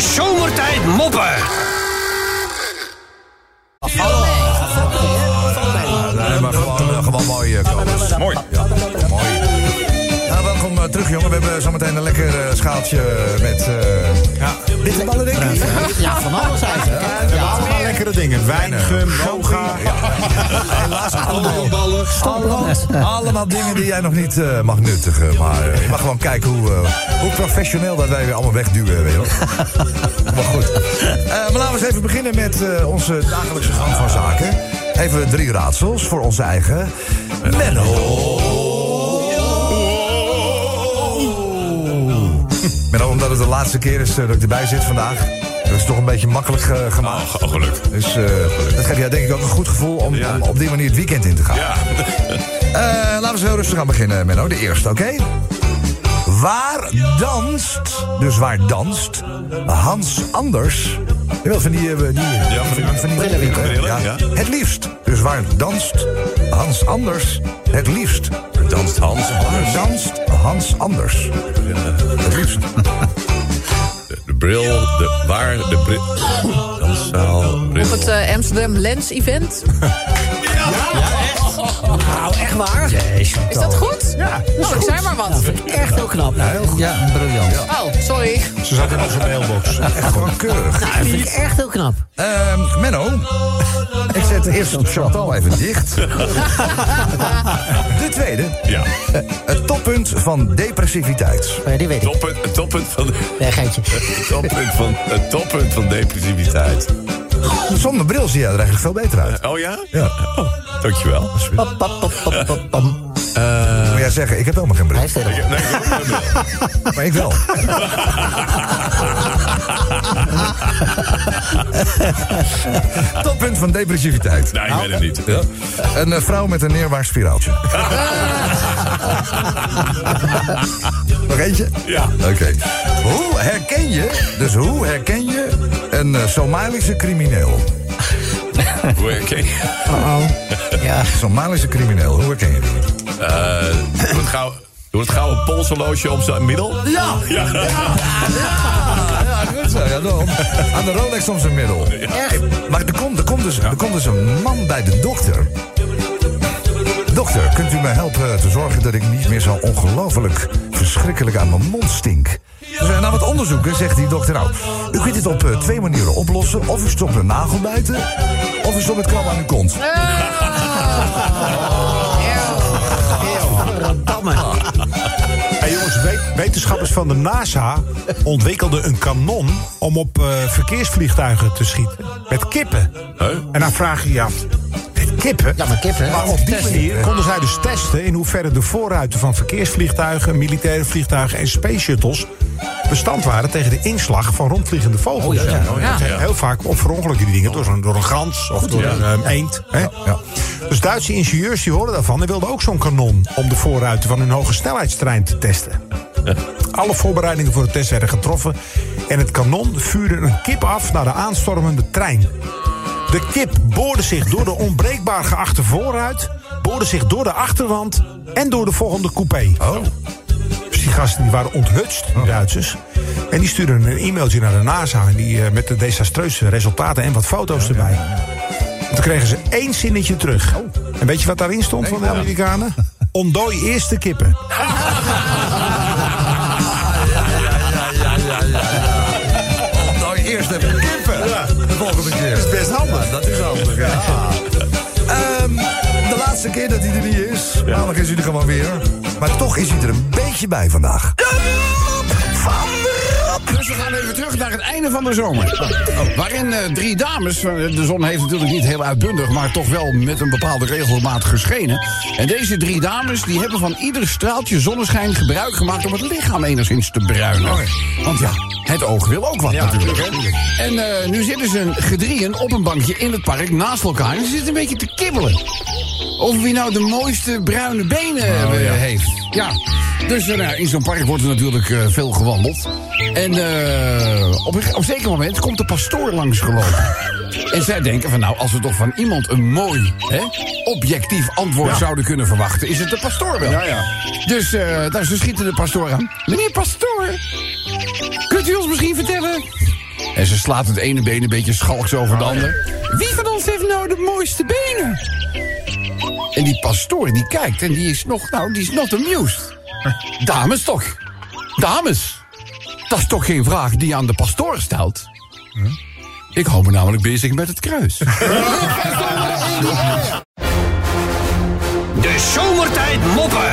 Zomertijd Moppen. Nee, maar gewoon, gewoon mooi. Mooi. Ja, mooi. Nou, welkom eh, terug, jongen. We hebben zometeen een lekker eh, schaaltje met... eh ja, bitterballen, denk ik. Ja, van alles eigenlijk. Ja, Allemaal lekkere dingen. Wijn, gum, yoga. Helaas allemaal, allemaal, allemaal dingen die jij nog niet eh, mag nuttigen. Maar eh, je mag gewoon kijken hoe, hoe professioneel dat wij weer allemaal wegduwen. Weet je wel. maar goed. Eh, maar laten we eens even beginnen met eh, onze dagelijkse gang van zaken. Even drie raadsels voor onze eigen Menno. Menno, omdat het de laatste keer is eh, dat ik erbij zit vandaag. Dat is toch een beetje makkelijk gemaakt. Oh, geluk. Dus eh, dat geeft jou denk ik ook een goed gevoel om, Ja. om op die manier het weekend in te gaan. Ja. Laten we eens heel rustig aan beginnen, Menno. De eerste, oké? Waar danst, dus waar danst, Hans Anders... Wil van die... die Ja, van die- van die Brillenwinkel. hè? Brillen, ja. Het liefst. Dus waar danst Hans Anders het liefst? Danst Hans Waar Anders. danst Hans Anders het liefst? De, de bril, de, waar de bril... Danszaal, bril. Op het eh, Amsterdam Lens Event. Nou, echt waar? Is dat goed? Ja. Oh, ik zei maar wat. Echt heel knap. Ja, briljant. Oh, sorry. Ze zat in onze mailbox. Echt gewoon keurig. Nou, dat vind ik echt heel knap. Ehm, Menno, ik zet eerst Chantal even dicht. De tweede, Ja. het toppunt van depressiviteit. Oh ja, die weet ik. Toppunt, het toppunt van... Nee, geintje. Het toppunt van, het toppunt van depressiviteit. Zonder bril zie jij er eigenlijk veel beter uit. Oh ja? Ja. Oh, dankjewel. Pam. Moet jij zeggen, ik heb helemaal geen bril. Hij heeft helemaal. Nee, ik heb ook een bril. Maar ik wel. Toppunt van depressiviteit. Nee, ik weet het niet. Ja. Een eh, vrouw met een neerwaarts spiraaltje. Nog eentje? Ja. Oké. Hoe herken je, dus hoe herken je een eh, Somalische crimineel? Hoe herken je? Ja. Somalische crimineel, hoe herken je die? Eh, doe het een polshorloge om zijn middel? Ja! Ja, ja goed zo. Ja. Aan de Rolex om zijn middel. Hey, maar er komt, er, komt dus, er komt dus een man bij de dokter. Dokter, kunt u mij helpen te zorgen dat ik niet meer zo ongelooflijk verschrikkelijk aan mijn mond stink? Dus na wat onderzoeken zegt die dokter, nou, u kunt dit op eh, twee manieren oplossen. Of u stopt een nagel buiten, of u stopt het krab aan uw kont. Jongens, we- wetenschappers van de NASA ontwikkelden een kanon om op eh, verkeersvliegtuigen te schieten. Met kippen. Huh? En dan vraag je je af, met kippen? Ja, maar kippen. Maar op die manier konden zij dus testen in hoeverre de voorruiten van verkeersvliegtuigen, militaire vliegtuigen en space shuttles bestand waren tegen de inslag van rondvliegende vogels. ja, ja. Oh, ja. Ja. Heel vaak op verongelukken die dingen door, zo'n- door een gans of door een ehm, eend. Hè? Ja. Dus Duitse ingenieurs die hoorden daarvan en wilden ook zo'n kanon om de voorruiten van hun hoge snelheidstrein te testen. Alle voorbereidingen voor de test werden getroffen en het kanon vuurde een kip af naar de aanstormende trein. De kip boorde zich door de onbreekbaar geachte voorruit, boorde zich door de achterwand en door de volgende coupé. Oh. Dus die gasten die waren onthutst, die Duitsers. En die stuurden een e-mailtje naar de NASA die, eh, met de desastreuze resultaten en wat foto's erbij. En toen kregen ze één zinnetje terug. En weet je wat daarin stond van de Amerikanen? Ontdooi eerst de kippen. laatste keer dat hij er niet is. Maandag is hij er gewoon weer. Maar toch is hij er een beetje bij vandaag. Van de Rob. Dus we gaan even terug naar het einde van de zomer. Waarin eh, drie dames, eh, de zon heeft natuurlijk niet heel uitbundig... maar toch wel met een bepaalde regelmaat geschenen. En deze drie dames die hebben van ieder straaltje zonneschijn gebruik gemaakt... om het lichaam enigszins te bruinen. Want ja, het oog wil ook wat natuurlijk. Hè? En eh, nu zitten ze gedrieën op een bankje in het park naast elkaar... en ze zitten een beetje te kibbelen. Over wie nou de mooiste bruine benen eh, heeft. Ja, dus eh, nou, in zo'n park wordt er natuurlijk eh, veel gewandeld. En eh, op, een, op zeker moment komt de pastoor langsgelopen. En zij denken van nou, als we toch van iemand een mooi, hè, objectief antwoord zouden kunnen verwachten... is het de pastoor wel. Dus uh, daar ze schieten de pastoor aan. Meneer pastoor, kunt u ons misschien vertellen... En ze slaat het ene been een beetje schalks over het andere. Wie van ons heeft nou de mooiste benen? En die pastoor die kijkt en die is nog, nou, die is not amused. Dames toch? Dames? Dat is toch geen vraag die je aan de pastoor stelt? Ik hou me namelijk bezig met het kruis. De zomertijd moppen.